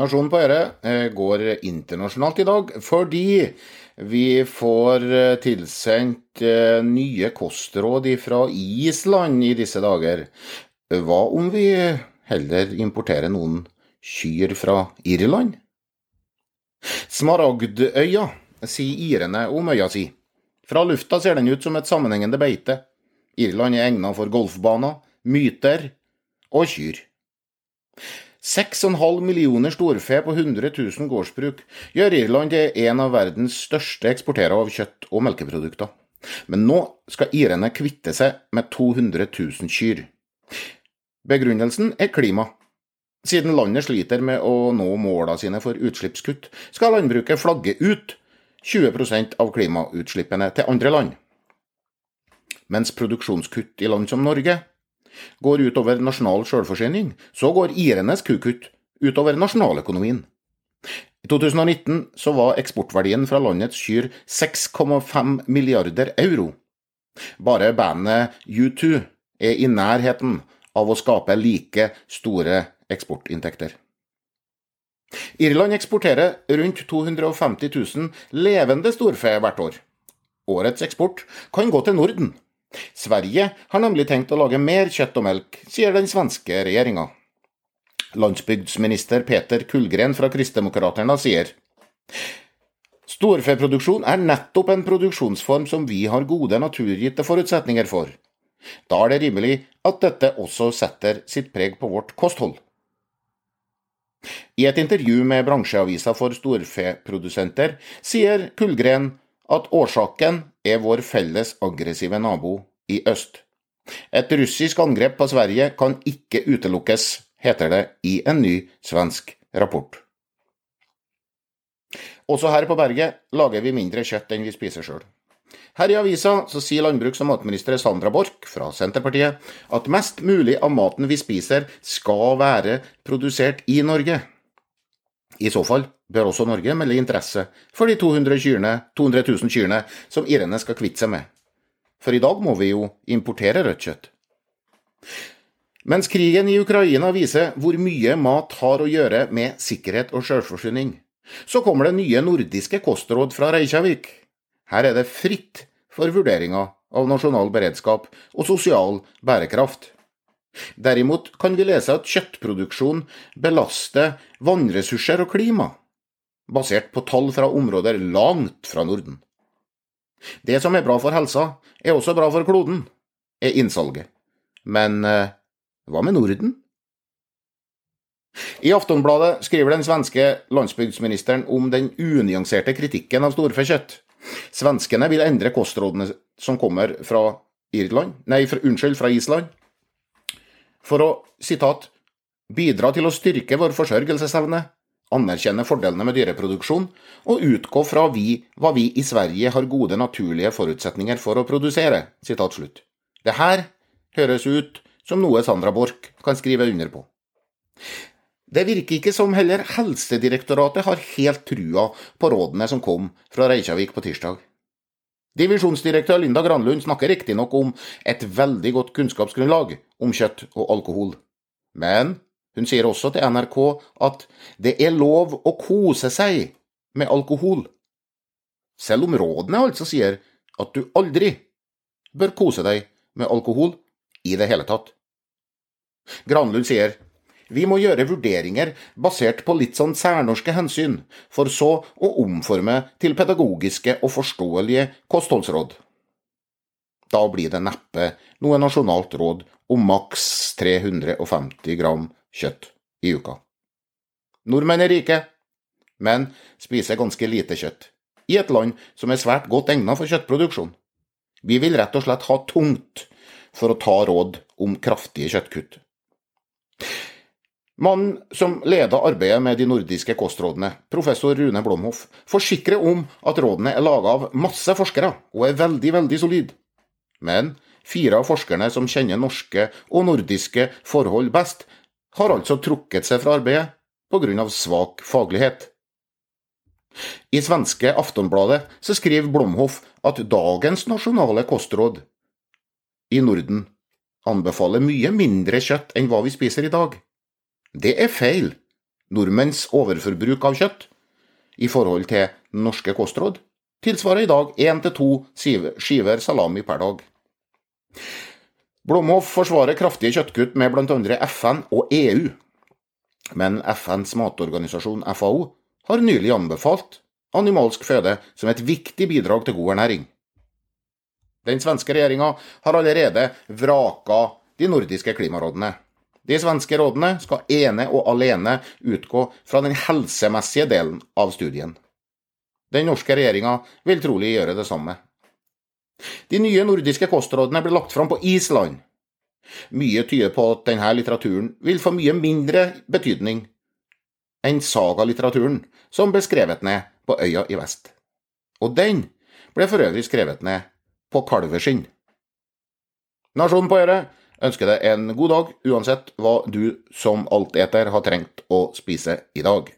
Nasjonen på Øre eh, går internasjonalt i dag fordi vi får eh, tilsendt eh, nye kostråd fra Island i disse dager. Hva om vi heller importerer noen kyr fra Irland? Smaragdøya, sier irene om øya si. Fra lufta ser den ut som et sammenhengende beite. Irland er egnet for golfbaner, myter og kyr. 6,5 millioner storfe på 100 000 gårdsbruk gjør Irland til en av verdens største eksporterer av kjøtt og melkeprodukter. Men nå skal irene kvitte seg med 200 000 kyr. Begrunnelsen er klima. Siden landet sliter med å nå målene sine for utslippskutt, skal landbruket flagge ut 20% av klimautslippene til andre land. Mens produksjonskutt i land som Norge går utover nasjonal selvforsyning, så går irenes kukutt utover nasjonaløkonomien. I 2019 så var eksportverdien fra landets kyr 6,5 milliarder euro. Bare bandet U2 er i nærheten av å skape like store eksportinntekter. Irland eksporterer rundt 250 000 levende storfe hvert år. Årets eksport kan gå til Norden. Sverige har nemlig tenkt å lage mer kjøtt og melk, sier den svenske regjeringa. Landsbygdsminister Peter Kullgren fra Kristdemokraterna sier Storfeproduksjon er nettopp en produksjonsform som vi har gode naturgitte forutsetninger for. Da er det rimelig at dette også setter sitt preg på vårt kosthold. I et intervju med bransjeavisa for storfeprodusenter sier Kullgren at årsaken er vår felles aggressive nabo i øst. Et russisk angrep på Sverige kan ikke utelukkes, heter det i en ny svensk rapport. Også her på berget lager vi mindre kjøtt enn vi spiser sjøl. Her i avisa så sier landbruks- og matminister Sandra Borch fra Senterpartiet at mest mulig av maten vi spiser skal være produsert i Norge. I så fall bør også Norge melde interesse for de 200, kyrne, 200 000 kyrne som irene skal kvitte seg med. For i dag må vi jo importere rødt kjøtt. Mens krigen i Ukraina viser hvor mye mat har å gjøre med sikkerhet og selvforsyning, så kommer det nye nordiske kostråd fra Reykjavik. Her er det fritt for vurderinger av nasjonal beredskap og sosial bærekraft. Derimot kan vi lese at kjøttproduksjon belaster vannressurser og klima, basert på tall fra områder langt fra Norden. Det som er bra for helsa, er også bra for kloden, er innsalget. Men eh, hva med Norden? I Aftonbladet skriver den svenske landsbygdsministeren om den unyanserte kritikken av storfekjøtt. Svenskene vil endre kostrådene som kommer fra Irland, nei, fra, unnskyld, fra Island, for å sitat, bidra til å styrke vår forsørgelsesevne, anerkjenne fordelene med dyreproduksjon og utgå fra vi, hva vi i Sverige har gode naturlige forutsetninger for å produsere. Det her høres ut som noe Sandra Borch kan skrive under på. Det virker ikke som heller Helsedirektoratet har helt trua på rådene som kom fra Reykjavik på tirsdag. Divisjonsdirektør Linda Granlund snakker riktignok om et veldig godt kunnskapsgrunnlag om kjøtt og alkohol, men hun sier også til NRK at det er lov å kose seg med alkohol, selv om rådene altså sier at du aldri bør kose deg med alkohol i det hele tatt. Granlund sier vi må gjøre vurderinger basert på litt sånn særnorske hensyn, for så å omforme til pedagogiske og forståelige kostholdsråd. Da blir det neppe noe nasjonalt råd om maks 350 gram kjøtt i uka. Nordmenn er rike, men spiser ganske lite kjøtt, i et land som er svært godt egnet for kjøttproduksjon. Vi vil rett og slett ha tungt for å ta råd om kraftige kjøttkutt. Mannen som leder arbeidet med de nordiske kostrådene, professor Rune Blomhoff, forsikrer om at rådene er laga av masse forskere og er veldig, veldig solide. Men fire av forskerne som kjenner norske og nordiske forhold best, har altså trukket seg fra arbeidet pga. svak faglighet. I svenske Aftonbladet så skriver Blomhoff at dagens nasjonale kostråd i Norden anbefaler mye mindre kjøtt enn hva vi spiser i dag. Det er feil. nordmenns overforbruk av kjøtt i forhold til norske kostråd tilsvarer i dag én til to skiver salami per dag. Blomhoff forsvarer kraftige kjøttkutt med bl.a. FN og EU, men FNs matorganisasjon FAO har nylig anbefalt animalsk føde som et viktig bidrag til god ernæring. Den svenske regjeringa har allerede vraka de nordiske klimarådene. De svenske rådene skal ene og alene utgå fra den helsemessige delen av studien. Den norske regjeringa vil trolig gjøre det samme. De nye nordiske kostrådene ble lagt fram på Island. Mye tyder på at denne litteraturen vil få mye mindre betydning enn sagalitteraturen som ble skrevet ned på øya i vest. Og den ble for øvrig skrevet ned på kalveskinn. Nasjonen på øret ønsker deg en god dag, uansett hva du som alteter har trengt å spise i dag.